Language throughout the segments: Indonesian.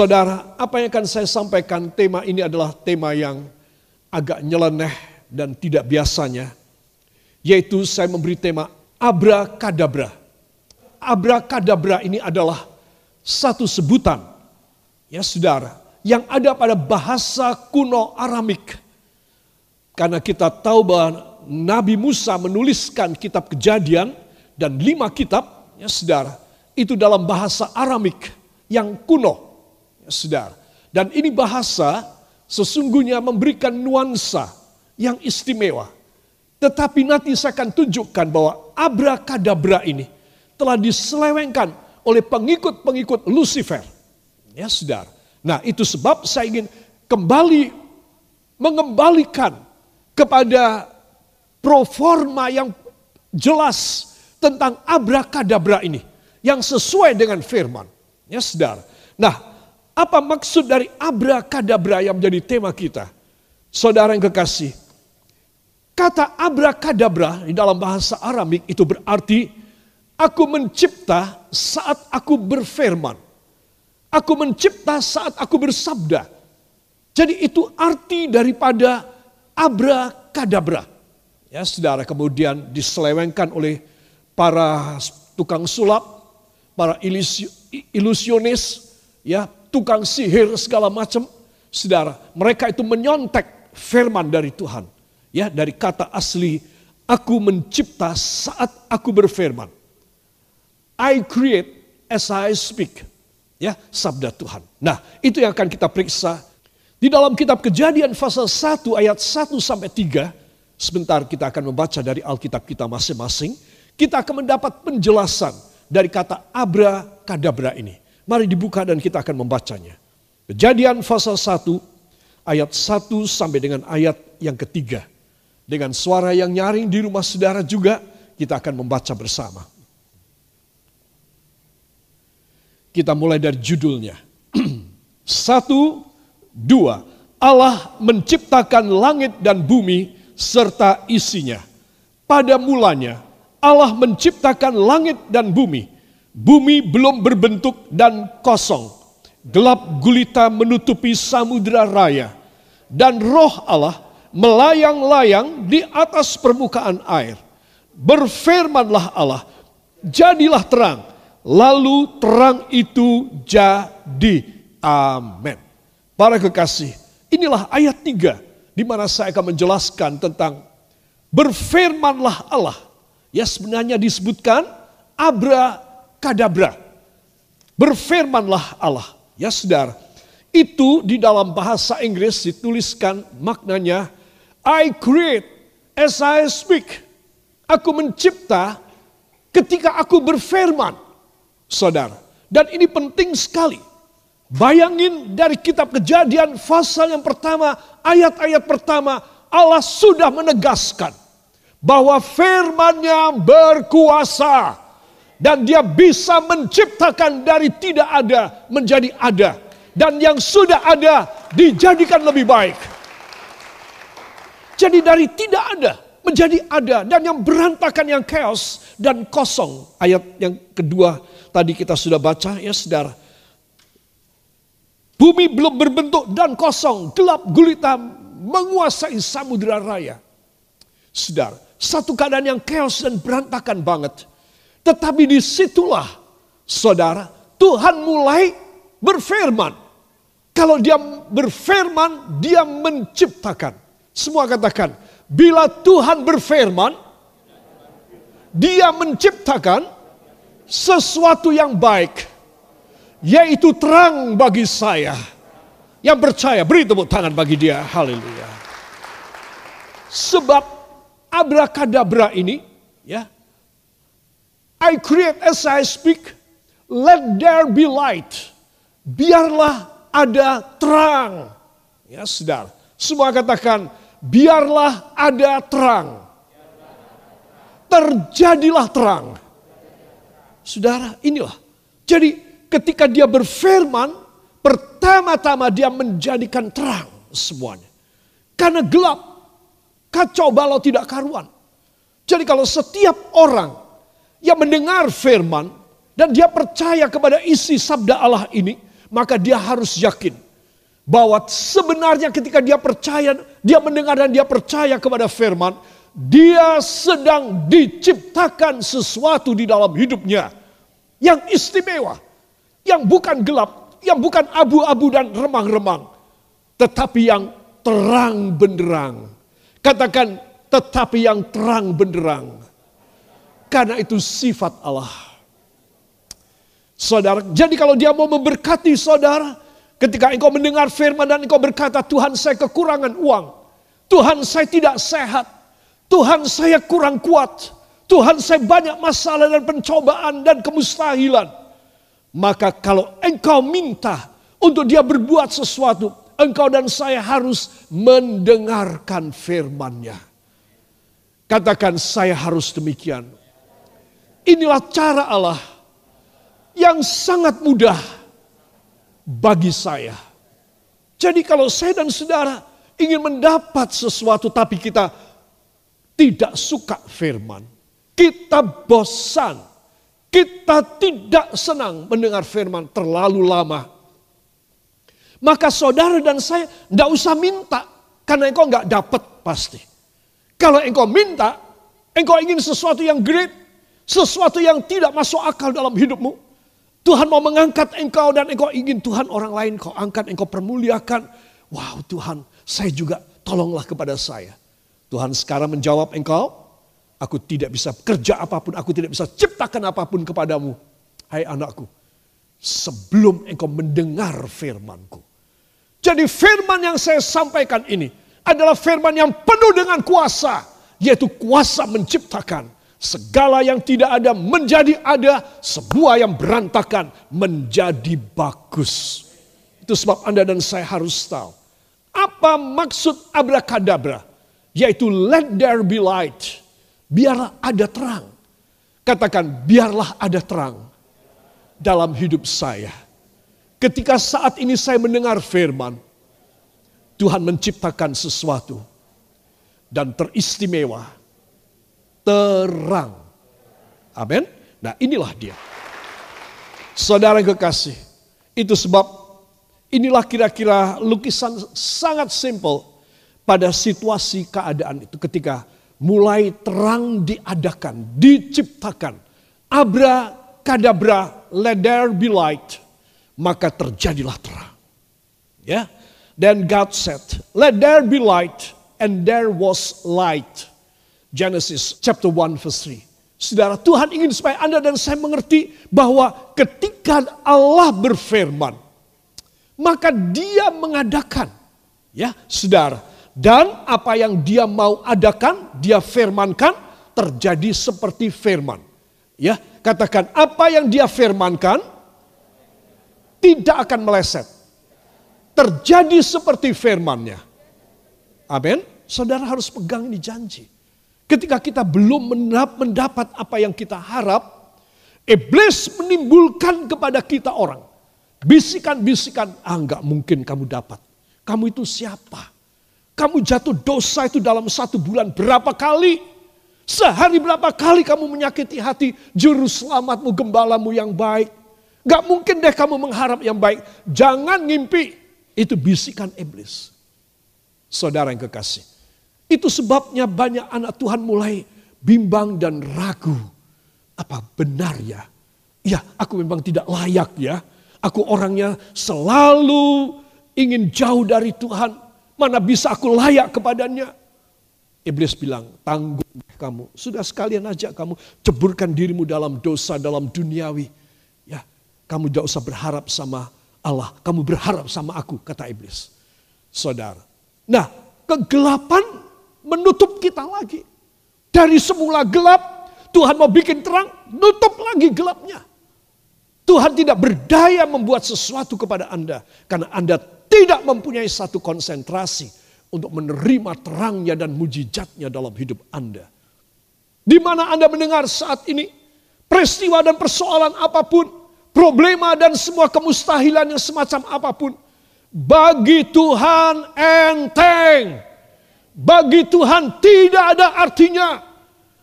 Saudara, apa yang akan saya sampaikan tema ini adalah tema yang agak nyeleneh dan tidak biasanya. Yaitu saya memberi tema abrakadabra. Abrakadabra ini adalah satu sebutan ya saudara yang ada pada bahasa kuno Aramik. Karena kita tahu bahwa Nabi Musa menuliskan kitab kejadian dan lima kitab ya saudara itu dalam bahasa Aramik yang kuno saudara. Dan ini bahasa sesungguhnya memberikan nuansa yang istimewa tetapi nanti saya akan tunjukkan bahwa abrakadabra ini telah diselewengkan oleh pengikut-pengikut Lucifer. Ya saudara. Nah itu sebab saya ingin kembali mengembalikan kepada proforma yang jelas tentang abrakadabra ini. Yang sesuai dengan firman. Ya saudara. Nah apa maksud dari abrakadabra yang menjadi tema kita? Saudara yang kekasih, Kata abrakadabra di dalam bahasa Aramik itu berarti aku mencipta saat aku berfirman. Aku mencipta saat aku bersabda. Jadi itu arti daripada abrakadabra. Ya, saudara kemudian diselewengkan oleh para tukang sulap, para ilusionis, ya, tukang sihir segala macam. Saudara, mereka itu menyontek firman dari Tuhan Ya, dari kata asli aku mencipta saat aku berfirman. I create as I speak. Ya, sabda Tuhan. Nah, itu yang akan kita periksa di dalam kitab Kejadian pasal 1 ayat 1 sampai 3. Sebentar kita akan membaca dari Alkitab kita masing-masing. Kita akan mendapat penjelasan dari kata abra kadabra ini. Mari dibuka dan kita akan membacanya. Kejadian pasal 1 ayat 1 sampai dengan ayat yang ketiga. Dengan suara yang nyaring di rumah saudara juga kita akan membaca bersama. Kita mulai dari judulnya. Satu, dua. Allah menciptakan langit dan bumi serta isinya. Pada mulanya Allah menciptakan langit dan bumi. Bumi belum berbentuk dan kosong. Gelap gulita menutupi samudera raya. Dan roh Allah melayang-layang di atas permukaan air. Berfirmanlah Allah, jadilah terang. Lalu terang itu jadi. Amin. Para kekasih, inilah ayat 3 di mana saya akan menjelaskan tentang berfirmanlah Allah. Ya sebenarnya disebutkan abra kadabra. Berfirmanlah Allah. Ya saudara, itu di dalam bahasa Inggris dituliskan maknanya I create as I speak. Aku mencipta ketika aku berfirman. Saudara. Dan ini penting sekali. Bayangin dari kitab kejadian pasal yang pertama, ayat-ayat pertama, Allah sudah menegaskan bahwa firmannya berkuasa dan dia bisa menciptakan dari tidak ada menjadi ada dan yang sudah ada dijadikan lebih baik. Jadi dari tidak ada menjadi ada dan yang berantakan yang chaos dan kosong. Ayat yang kedua tadi kita sudah baca ya saudara. Bumi belum berbentuk dan kosong, gelap gulita menguasai samudera raya. Saudara, satu keadaan yang chaos dan berantakan banget. Tetapi di situlah saudara, Tuhan mulai berfirman. Kalau dia berfirman, dia menciptakan. Semua katakan, bila Tuhan berfirman, dia menciptakan sesuatu yang baik, yaitu terang bagi saya. Yang percaya, beri tepuk tangan bagi dia. Haleluya. Sebab abrakadabra ini, ya, I create as I speak, let there be light. Biarlah ada terang. Ya, saudara. Semua katakan, biarlah ada terang. Terjadilah terang. Saudara, inilah. Jadi ketika dia berfirman, pertama-tama dia menjadikan terang semuanya. Karena gelap, kacau balau tidak karuan. Jadi kalau setiap orang yang mendengar firman dan dia percaya kepada isi sabda Allah ini, maka dia harus yakin bahwa sebenarnya ketika dia percaya, dia mendengar dan dia percaya kepada firman, dia sedang diciptakan sesuatu di dalam hidupnya yang istimewa, yang bukan gelap, yang bukan abu-abu dan remang-remang, tetapi yang terang benderang. Katakan tetapi yang terang benderang. Karena itu sifat Allah. Saudara, jadi kalau dia mau memberkati saudara, ketika engkau mendengar firman dan engkau berkata, Tuhan saya kekurangan uang, Tuhan saya tidak sehat, Tuhan saya kurang kuat, Tuhan saya banyak masalah dan pencobaan dan kemustahilan. Maka kalau engkau minta untuk dia berbuat sesuatu, engkau dan saya harus mendengarkan firman-Nya. Katakan saya harus demikian. Inilah cara Allah yang sangat mudah bagi saya. Jadi kalau saya dan saudara ingin mendapat sesuatu tapi kita tidak suka firman. Kita bosan. Kita tidak senang mendengar firman terlalu lama. Maka saudara dan saya tidak usah minta. Karena engkau nggak dapat pasti. Kalau engkau minta, engkau ingin sesuatu yang great, sesuatu yang tidak masuk akal dalam hidupmu. Tuhan mau mengangkat engkau dan engkau ingin Tuhan orang lain kau angkat, engkau permuliakan. Wow Tuhan, saya juga tolonglah kepada saya. Tuhan sekarang menjawab engkau, aku tidak bisa kerja apa pun, aku tidak bisa ciptakan apa pun kepadamu. Hai anakku, sebelum engkau mendengar firmanku. Jadi firman yang saya sampaikan ini adalah firman yang penuh dengan kuasa, yaitu kuasa menciptakan segala yang tidak ada menjadi ada, semua yang berantakan menjadi bagus. Itu sebab Anda dan saya harus tahu apa maksud abrakadabra, yaitu let there be light. Biarlah ada terang. Katakan biarlah ada terang dalam hidup saya. Ketika saat ini saya mendengar firman, Tuhan menciptakan sesuatu dan teristimewa, terang. Amin. Nah, inilah dia. Saudara kekasih, itu sebab inilah kira-kira lukisan sangat simple pada situasi keadaan itu ketika mulai terang diadakan, diciptakan. Abra kadabra, let there be light. Maka terjadilah terang. Ya, Then God said, Let there be light, and there was light. Genesis chapter 1 verse 3. Saudara, Tuhan ingin supaya Anda dan saya mengerti bahwa ketika Allah berfirman, maka dia mengadakan. Ya, saudara. Dan apa yang dia mau adakan, dia firmankan, terjadi seperti firman. Ya, katakan apa yang dia firmankan tidak akan meleset terjadi seperti firmannya. Amin. Saudara harus pegang ini janji. Ketika kita belum mendapat apa yang kita harap, iblis menimbulkan kepada kita orang. Bisikan-bisikan, ah enggak mungkin kamu dapat. Kamu itu siapa? Kamu jatuh dosa itu dalam satu bulan berapa kali? Sehari berapa kali kamu menyakiti hati juru selamatmu, gembalamu yang baik. Gak mungkin deh kamu mengharap yang baik. Jangan ngimpi. Itu bisikan iblis. Saudara yang kekasih. Itu sebabnya banyak anak Tuhan mulai bimbang dan ragu. Apa benar ya? Ya aku memang tidak layak ya. Aku orangnya selalu ingin jauh dari Tuhan. Mana bisa aku layak kepadanya. Iblis bilang, tanggung kamu. Sudah sekalian aja kamu ceburkan dirimu dalam dosa, dalam duniawi. Ya, kamu tidak usah berharap sama Allah, kamu berharap sama aku, kata iblis. Saudara. Nah, kegelapan menutup kita lagi. Dari semula gelap, Tuhan mau bikin terang, nutup lagi gelapnya. Tuhan tidak berdaya membuat sesuatu kepada Anda. Karena Anda tidak mempunyai satu konsentrasi untuk menerima terangnya dan mujizatnya dalam hidup Anda. Di mana Anda mendengar saat ini, peristiwa dan persoalan apa pun, problema dan semua kemustahilan yang semacam apa pun. Bagi Tuhan enteng. Bagi Tuhan tidak ada artinya.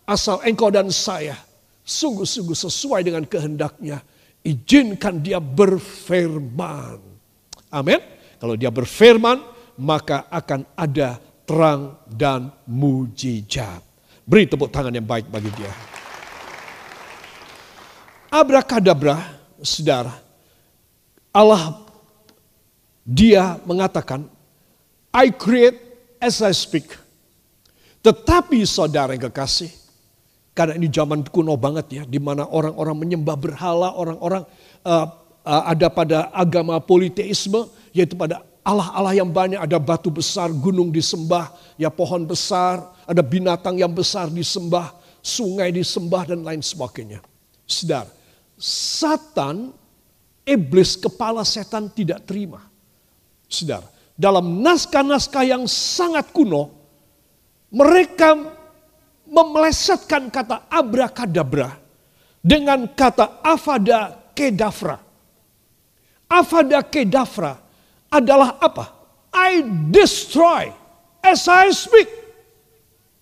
Asal engkau dan saya sungguh-sungguh sesuai dengan kehendaknya. Izinkan dia berfirman. Amin. Kalau dia berfirman, maka akan ada terang dan mujizat. Beri tepuk tangan yang baik bagi dia. Abrakadabra, saudara. Allah, dia mengatakan, I create as I speak. Tetapi saudara yang kekasih, karena ini zaman kuno banget ya, di mana orang-orang menyembah berhala, orang-orang uh, uh, ada pada agama politeisme, yaitu pada Allah-Allah yang banyak, ada batu besar, gunung disembah, ya pohon besar, ada binatang yang besar disembah, sungai disembah dan lain sebagainya. Sedar, Satan, iblis kepala setan tidak terima. Sedar, dalam naskah-naskah yang sangat kuno, mereka memelesetkan kata abrakadabra dengan kata avada kedavra. Avada kedavra adalah apa? I destroy as I speak.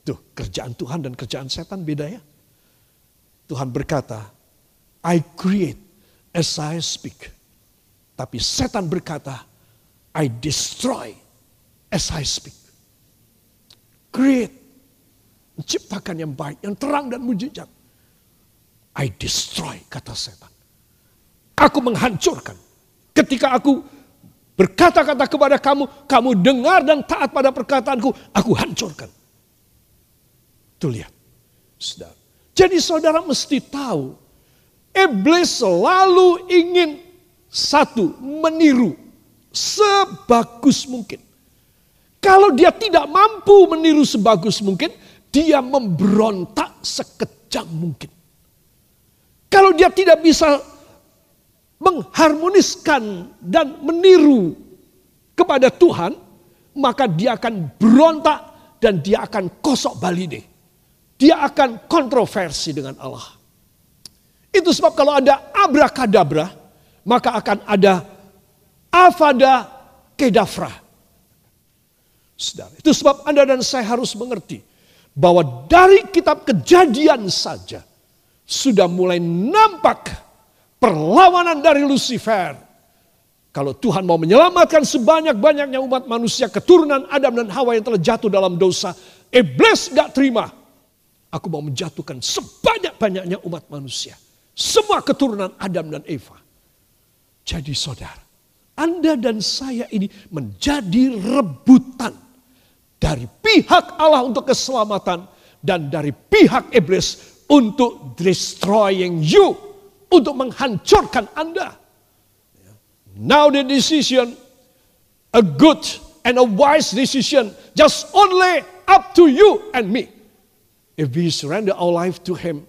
Tuh, kerjaan Tuhan dan kerjaan setan beda ya. Tuhan berkata, I create as I speak. Tapi setan berkata, I destroy as I speak. Create menciptakan yang baik, yang terang dan mujizat. I destroy, kata setan. Aku menghancurkan. Ketika aku berkata-kata kepada kamu, kamu dengar dan taat pada perkataanku, aku hancurkan. Tuh lihat, saudara. Jadi saudara mesti tahu, iblis selalu ingin satu, meniru sebagus mungkin. Kalau dia tidak mampu meniru sebagus mungkin, dia memberontak sekejam mungkin. Kalau dia tidak bisa mengharmoniskan dan meniru kepada Tuhan, maka dia akan berontak dan dia akan kosok balide. Dia akan kontroversi dengan Allah. Itu sebab kalau ada abrakadabra, maka akan ada avada kedavra. itu sebab Anda dan saya harus mengerti bahwa dari kitab kejadian saja sudah mulai nampak perlawanan dari Lucifer. Kalau Tuhan mau menyelamatkan sebanyak-banyaknya umat manusia, keturunan Adam dan Hawa yang telah jatuh dalam dosa, iblis gak terima. Aku mau menjatuhkan sebanyak-banyaknya umat manusia. Semua keturunan Adam dan Eva. Jadi saudara, Anda dan saya ini menjadi rebutan dari pihak Allah untuk keselamatan dan dari pihak iblis untuk destroying you, untuk menghancurkan Anda. Now the decision, a good and a wise decision, just only up to you and me. If we surrender our life to Him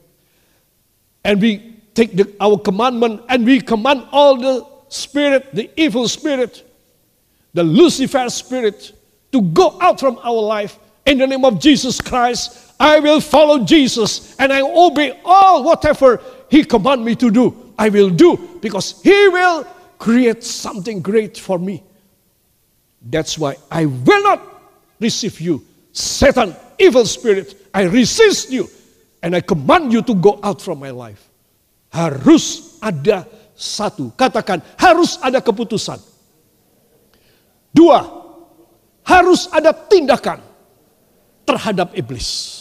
and we take the, our commandment and we command all the spirit, the evil spirit, the Lucifer spirit, to go out from our life in the name of Jesus Christ. I will follow Jesus and I obey all whatever He command me to do. I will do because He will create something great for me. That's why I will not receive you, Satan, evil spirit. I resist you and I command you to go out from my life. Harus ada satu, katakan harus ada keputusan. Dua, harus ada tindakan terhadap iblis.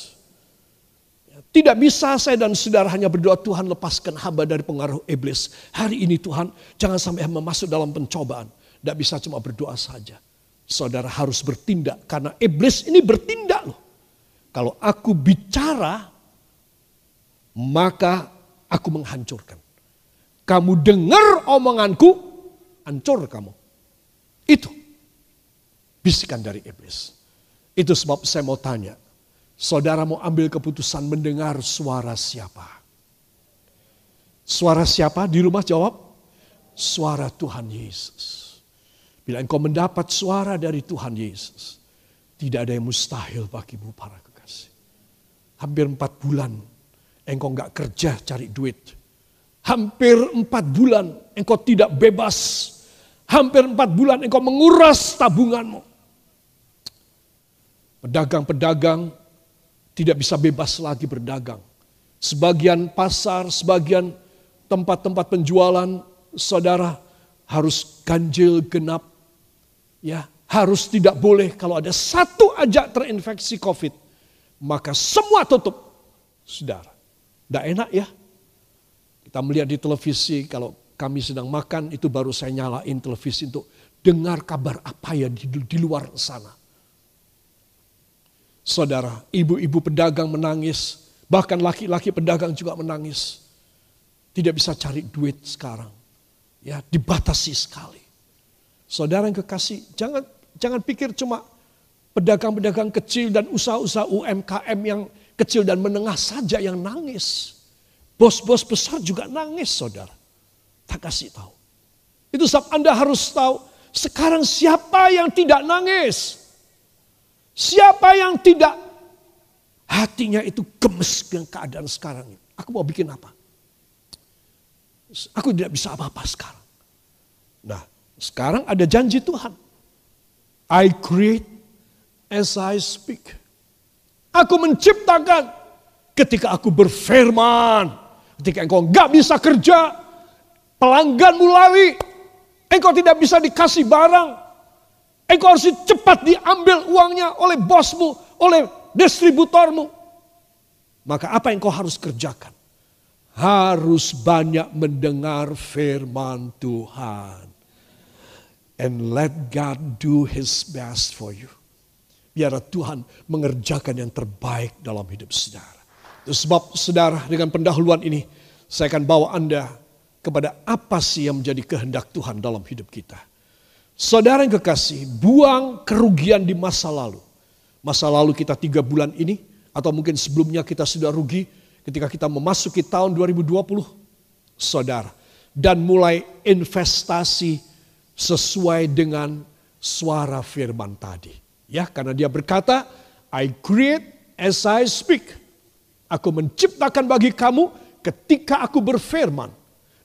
Tidak bisa saya dan saudara hanya berdoa Tuhan lepaskan hamba dari pengaruh iblis. Hari ini Tuhan jangan sampai hamba masuk dalam pencobaan. Tidak bisa cuma berdoa saja. Saudara harus bertindak karena iblis ini bertindak loh. Kalau aku bicara maka aku menghancurkan. Kamu dengar omonganku, hancur kamu. Itu bisikan dari iblis. Itu sebab saya mau tanya, saudara mau ambil keputusan mendengar suara siapa? Suara siapa? Di rumah jawab, suara Tuhan Yesus. Bila engkau mendapat suara dari Tuhan Yesus, tidak ada yang mustahil bagimu para kekasih. Hampir empat bulan engkau nggak kerja cari duit. Hampir empat bulan engkau tidak bebas. Hampir empat bulan engkau menguras tabunganmu. Pedagang-pedagang tidak bisa bebas lagi berdagang. Sebagian pasar, sebagian tempat-tempat penjualan saudara harus ganjil genap. Ya, harus tidak boleh kalau ada satu aja terinfeksi COVID, maka semua tutup. Saudara, tidak enak ya. Kita melihat di televisi kalau kami sedang makan itu baru saya nyalain televisi untuk dengar kabar apa ya di, di luar sana. Saudara, ibu-ibu pedagang menangis, bahkan laki-laki pedagang juga menangis. Tidak bisa cari duit sekarang. Ya, dibatasi sekali. Saudara yang kekasih, jangan jangan pikir cuma pedagang-pedagang kecil dan usaha-usaha UMKM yang kecil dan menengah saja yang nangis. Bos-bos besar juga nangis, saudara. Tak kasih tahu. Itu sebab Anda harus tahu, sekarang siapa yang tidak nangis? Siapa yang tidak hatinya itu gemes dengan keadaan sekarang ini? Aku mau bikin apa? Aku tidak bisa apa-apa sekarang. Nah, sekarang ada janji Tuhan. I create as I speak. Aku menciptakan ketika aku berfirman. Ketika engkau nggak bisa kerja, pelanggan mulai. Engkau tidak bisa dikasih barang. Engkau harus cepat diambil uangnya oleh bosmu, oleh distributormu. Maka apa yang kau harus kerjakan? harus banyak mendengar firman Tuhan. And let God do his best for you. Biar Tuhan mengerjakan yang terbaik dalam hidup saudara. Sebab saudara dengan pendahuluan ini saya akan bawa Anda kepada apa sih yang menjadi kehendak Tuhan dalam hidup kita. Saudara yang kekasih, buang kerugian di masa lalu. Masa lalu kita tiga bulan ini, atau mungkin sebelumnya kita sudah rugi, ketika kita memasuki tahun 2020, saudara, dan mulai investasi sesuai dengan suara firman tadi. Ya, karena dia berkata, I create as I speak. Aku menciptakan bagi kamu ketika aku berfirman.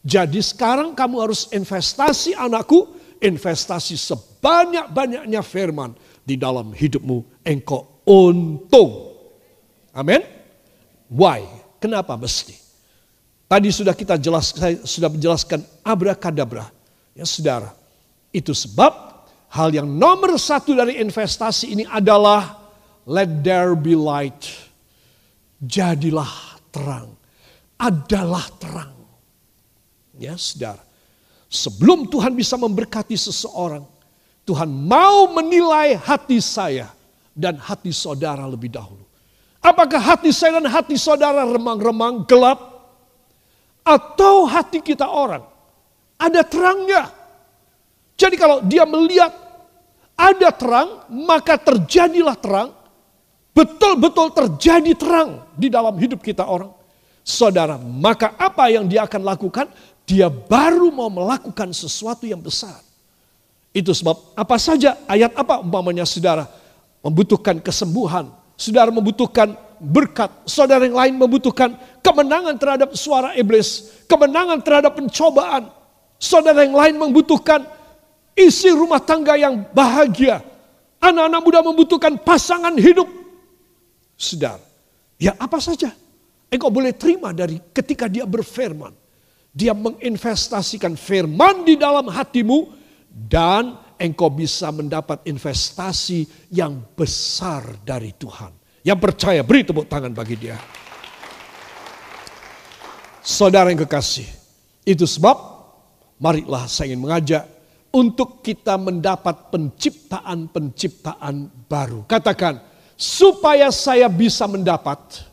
Jadi sekarang kamu harus investasi anakku, investasi sebanyak-banyaknya firman di dalam hidupmu. Engkau untung. Amin. Why? Kenapa mesti? Tadi sudah kita jelas, saya sudah menjelaskan abrakadabra. Ya saudara, itu sebab hal yang nomor satu dari investasi ini adalah let there be light. Jadilah terang. Adalah terang. Ya saudara. Sebelum Tuhan bisa memberkati seseorang, Tuhan mau menilai hati saya dan hati saudara lebih dahulu. Apakah hati saya dan hati saudara remang-remang gelap? Atau hati kita orang? Ada terangnya. Jadi kalau dia melihat ada terang, maka terjadilah terang. Betul-betul terjadi terang di dalam hidup kita orang. Saudara, maka apa yang dia akan lakukan? Dia baru mau melakukan sesuatu yang besar. Itu sebab apa saja ayat apa umpamanya saudara membutuhkan kesembuhan, Saudara membutuhkan berkat, saudara yang lain membutuhkan kemenangan terhadap suara iblis, kemenangan terhadap pencobaan. Saudara yang lain membutuhkan isi rumah tangga yang bahagia. Anak-anak muda membutuhkan pasangan hidup. Saudara, ya apa saja engkau boleh terima dari ketika dia berfirman. Dia menginvestasikan firman di dalam hatimu dan engkau bisa mendapat investasi yang besar dari Tuhan. Yang percaya, beri tepuk tangan bagi dia. Saudara yang kekasih, itu sebab marilah saya ingin mengajak untuk kita mendapat penciptaan-penciptaan baru. Katakan, supaya saya bisa mendapat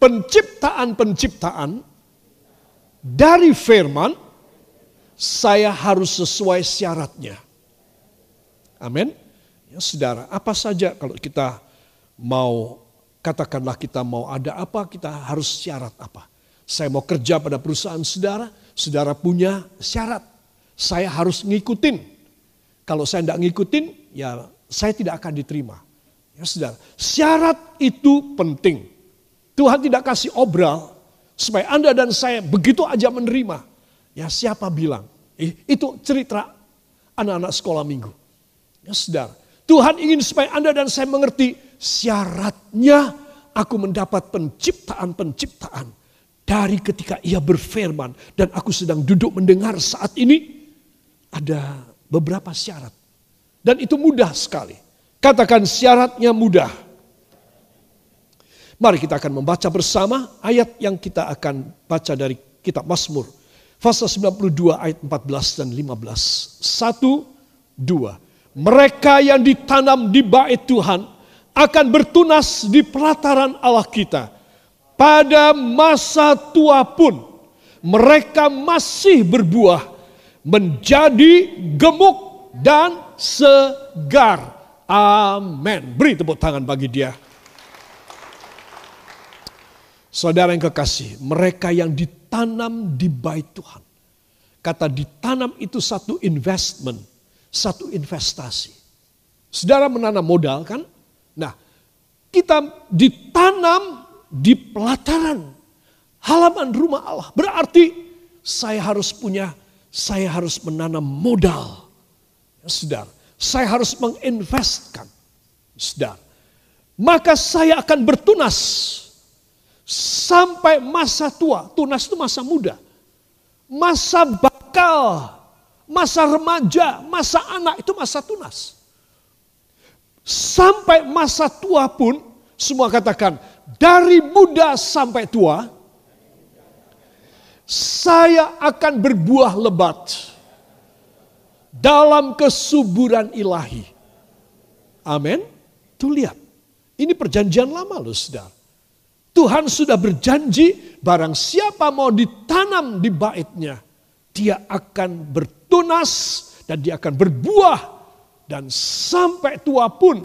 penciptaan-penciptaan dari firman saya harus sesuai syaratnya. Amin. Ya saudara, apa saja kalau kita mau, katakanlah kita mau ada apa, kita harus syarat apa. Saya mau kerja pada perusahaan saudara, saudara punya syarat. Saya harus ngikutin. Kalau saya tidak ngikutin, ya saya tidak akan diterima. Ya saudara, syarat itu penting. Tuhan tidak kasih obral supaya Anda dan saya begitu aja menerima. Ya siapa bilang? Eh, itu cerita anak-anak sekolah minggu. Ya saudara, Tuhan ingin supaya Anda dan saya mengerti syaratnya aku mendapat penciptaan-penciptaan dari ketika ia berfirman dan aku sedang duduk mendengar saat ini ada beberapa syarat. Dan itu mudah sekali. Katakan syaratnya mudah. Mari kita akan membaca bersama ayat yang kita akan baca dari kitab Mazmur. Pasal 92 ayat 14 dan 15. Satu, dua. Mereka yang ditanam di bait Tuhan akan bertunas di pelataran Allah kita. Pada masa tua pun mereka masih berbuah menjadi gemuk dan segar. Amin. Beri tepuk tangan bagi dia. Saudara yang kekasih, mereka yang ditanam di bait Tuhan. Kata ditanam itu satu investment, satu investasi. Saudara menanam modal kan? Nah, kita ditanam di pelataran halaman rumah Allah. Berarti saya harus punya, saya harus menanam modal. Ya, saudara, saya harus menginvestkan. Saudara, maka saya akan bertunas sampai masa tua. Tunas itu masa muda. Masa bakal, masa remaja, masa anak itu masa tunas. Sampai masa tua pun semua katakan dari muda sampai tua saya akan berbuah lebat dalam kesuburan ilahi. Amin. Tuh lihat. Ini perjanjian lama loh saudara. Tuhan sudah berjanji barang siapa mau ditanam di baitnya. Dia akan bertunas dan dia akan berbuah. Dan sampai tua pun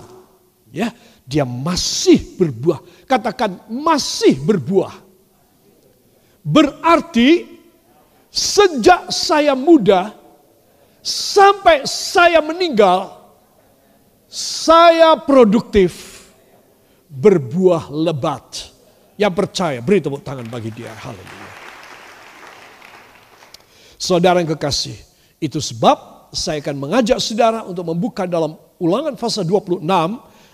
ya dia masih berbuah. Katakan masih berbuah. Berarti sejak saya muda sampai saya meninggal, saya produktif berbuah lebat. Yang percaya, beri tepuk tangan bagi dia. Haleluya. Saudara yang kekasih, itu sebab saya akan mengajak saudara untuk membuka dalam ulangan fase 26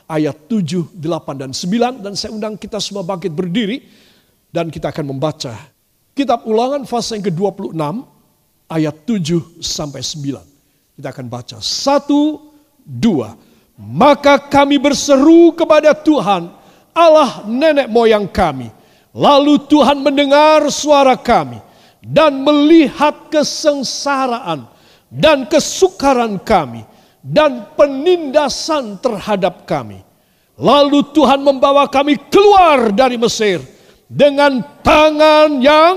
ayat 7, 8, dan 9. Dan saya undang kita semua bangkit berdiri dan kita akan membaca kitab ulangan fase yang ke-26 ayat 7 sampai 9. Kita akan baca. Satu, dua. Maka kami berseru kepada Tuhan Allah nenek moyang kami. Lalu Tuhan mendengar suara kami dan melihat kesengsaraan dan kesukaran kami dan penindasan terhadap kami. Lalu Tuhan membawa kami keluar dari Mesir dengan tangan yang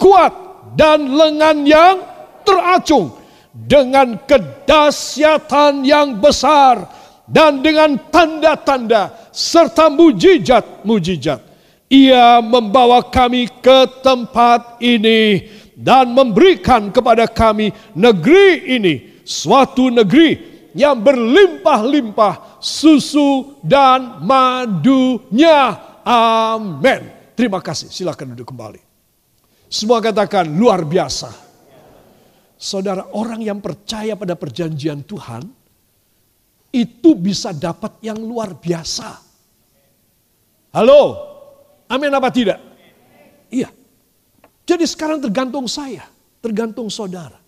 kuat dan lengan yang teracung dengan kedahsyatan yang besar dan dengan tanda-tanda serta mujizat-mujizat. Ia membawa kami ke tempat ini dan memberikan kepada kami negeri ini, suatu negeri yang berlimpah-limpah susu dan madunya. Amin. Terima kasih. Silakan duduk kembali. Semua katakan luar biasa. Saudara, orang yang percaya pada perjanjian Tuhan itu bisa dapat yang luar biasa. Halo? Amin apa tidak? Iya. Jadi sekarang tergantung saya, tergantung saudara.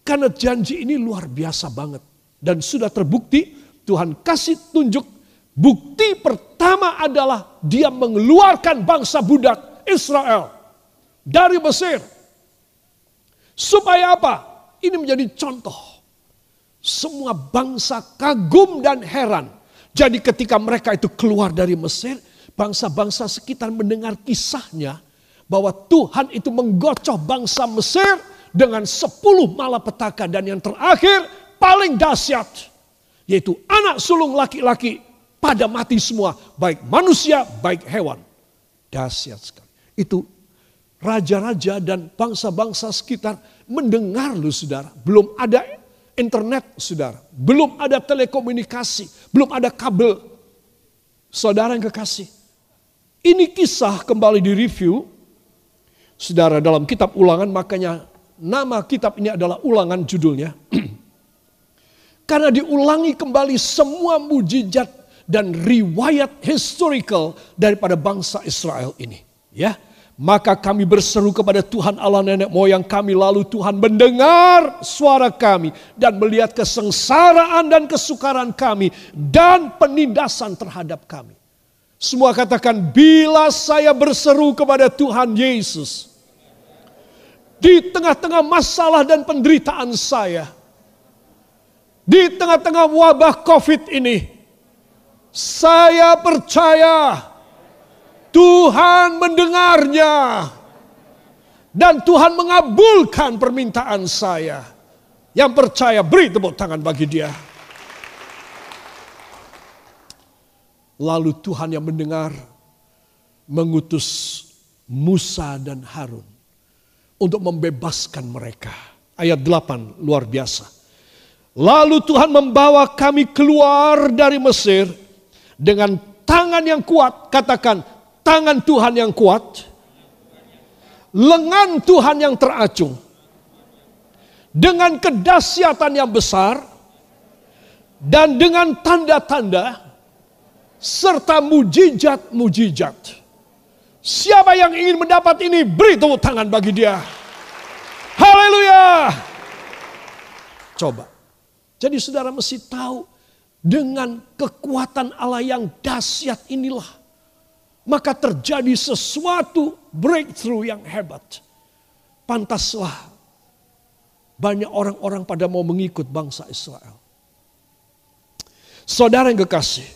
Karena janji ini luar biasa banget. Dan sudah terbukti Tuhan kasih tunjuk bukti pertama adalah dia mengeluarkan bangsa budak Israel dari Mesir. Supaya apa? Ini menjadi contoh. Semua bangsa kagum dan heran jadi ketika mereka itu keluar dari Mesir, bangsa-bangsa sekitar mendengar kisahnya bahwa Tuhan itu menggocok bangsa Mesir dengan sepuluh malapetaka dan yang terakhir paling dahsyat yaitu anak sulung laki-laki pada mati semua baik manusia baik hewan. Dahsyat sekali. Itu raja-raja dan bangsa-bangsa sekitar mendengar lu saudara. Belum ada internet, saudara. Belum ada telekomunikasi, belum ada kabel. Saudara yang kekasih. Ini kisah kembali di review. Saudara dalam kitab ulangan makanya nama kitab ini adalah ulangan judulnya. Karena diulangi kembali semua mujizat dan riwayat historical daripada bangsa Israel ini. Ya, Maka kami berseru kepada Tuhan Allah nenek moyang kami lalu Tuhan mendengar suara kami dan melihat kesengsaraan dan kesukaran kami dan penindasan terhadap kami. Semua katakan bila saya berseru kepada Tuhan Yesus di tengah-tengah masalah dan penderitaan saya, di tengah-tengah wabah COVID ini, saya percaya Tuhan mendengarnya. Dan Tuhan mengabulkan permintaan saya. Yang percaya beri tepuk tangan bagi dia. Lalu Tuhan yang mendengar mengutus Musa dan Harun untuk membebaskan mereka. Ayat 8 luar biasa. Lalu Tuhan membawa kami keluar dari Mesir dengan tangan yang kuat. Katakan tangan Tuhan yang kuat, lengan Tuhan yang teracung, dengan kedahsyatan yang besar, dan dengan tanda-tanda, serta mujizat-mujizat. Siapa yang ingin mendapat ini, beri tepuk tangan bagi dia. Haleluya. Coba. Jadi saudara mesti tahu dengan kekuatan Allah yang dahsyat inilah maka terjadi sesuatu breakthrough yang hebat. Pantaslah banyak orang-orang pada mau mengikut bangsa Israel. Saudara yang kekasih,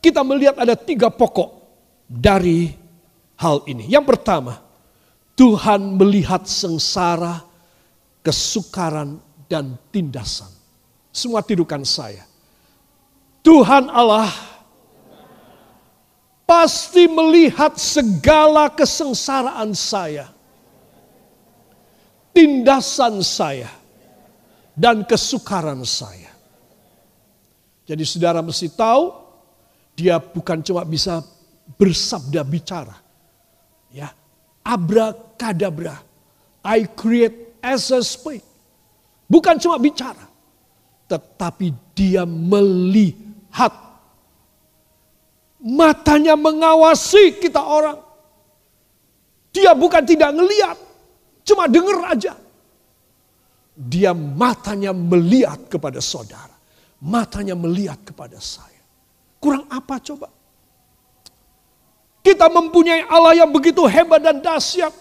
kita melihat ada tiga pokok dari hal ini. Yang pertama, Tuhan melihat sengsara, kesukaran, dan tindasan. Semua tidukan saya. Tuhan Allah pasti melihat segala kesengsaraan saya, tindasan saya, dan kesukaran saya. Jadi saudara mesti tahu, dia bukan cuma bisa bersabda bicara. Ya, abrakadabra. I create as a speak. Bukan cuma bicara, tetapi dia melihat Matanya mengawasi kita orang. Dia bukan tidak ngeliat, cuma dengar aja. Dia matanya melihat kepada saudara. Matanya melihat kepada saya. Kurang apa coba? Kita mempunyai Allah yang begitu hebat dan dahsyat.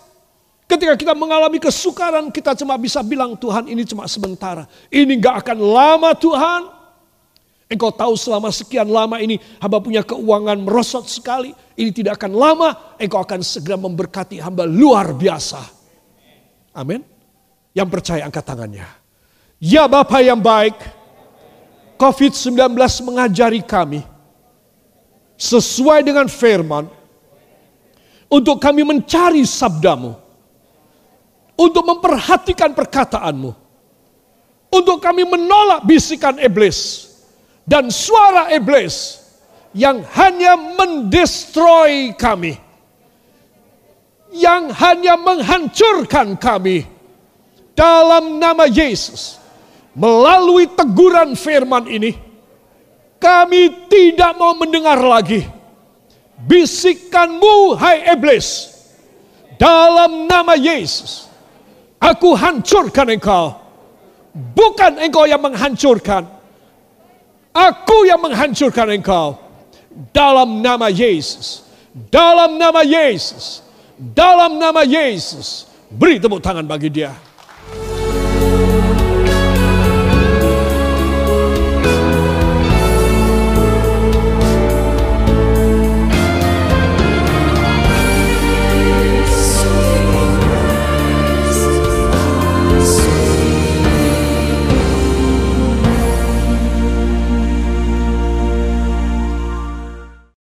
Ketika kita mengalami kesukaran, kita cuma bisa bilang Tuhan ini cuma sementara. Ini gak akan lama Tuhan. Engkau tahu selama sekian lama ini hamba punya keuangan merosot sekali. Ini tidak akan lama, engkau akan segera memberkati hamba luar biasa. Amin. Yang percaya angkat tangannya. Ya Bapak yang baik, COVID-19 mengajari kami sesuai dengan firman untuk kami mencari sabdamu, untuk memperhatikan perkataanmu, untuk kami menolak bisikan iblis, dan suara iblis yang hanya mendestroy kami, yang hanya menghancurkan kami dalam nama Yesus. Melalui teguran firman ini, kami tidak mau mendengar lagi bisikanmu, hai iblis, dalam nama Yesus. Aku hancurkan engkau, bukan engkau yang menghancurkan Aku yang menghancurkan engkau. Dalam nama Yesus. Dalam nama Yesus. Dalam nama Yesus. Beri tepuk tangan bagi dia.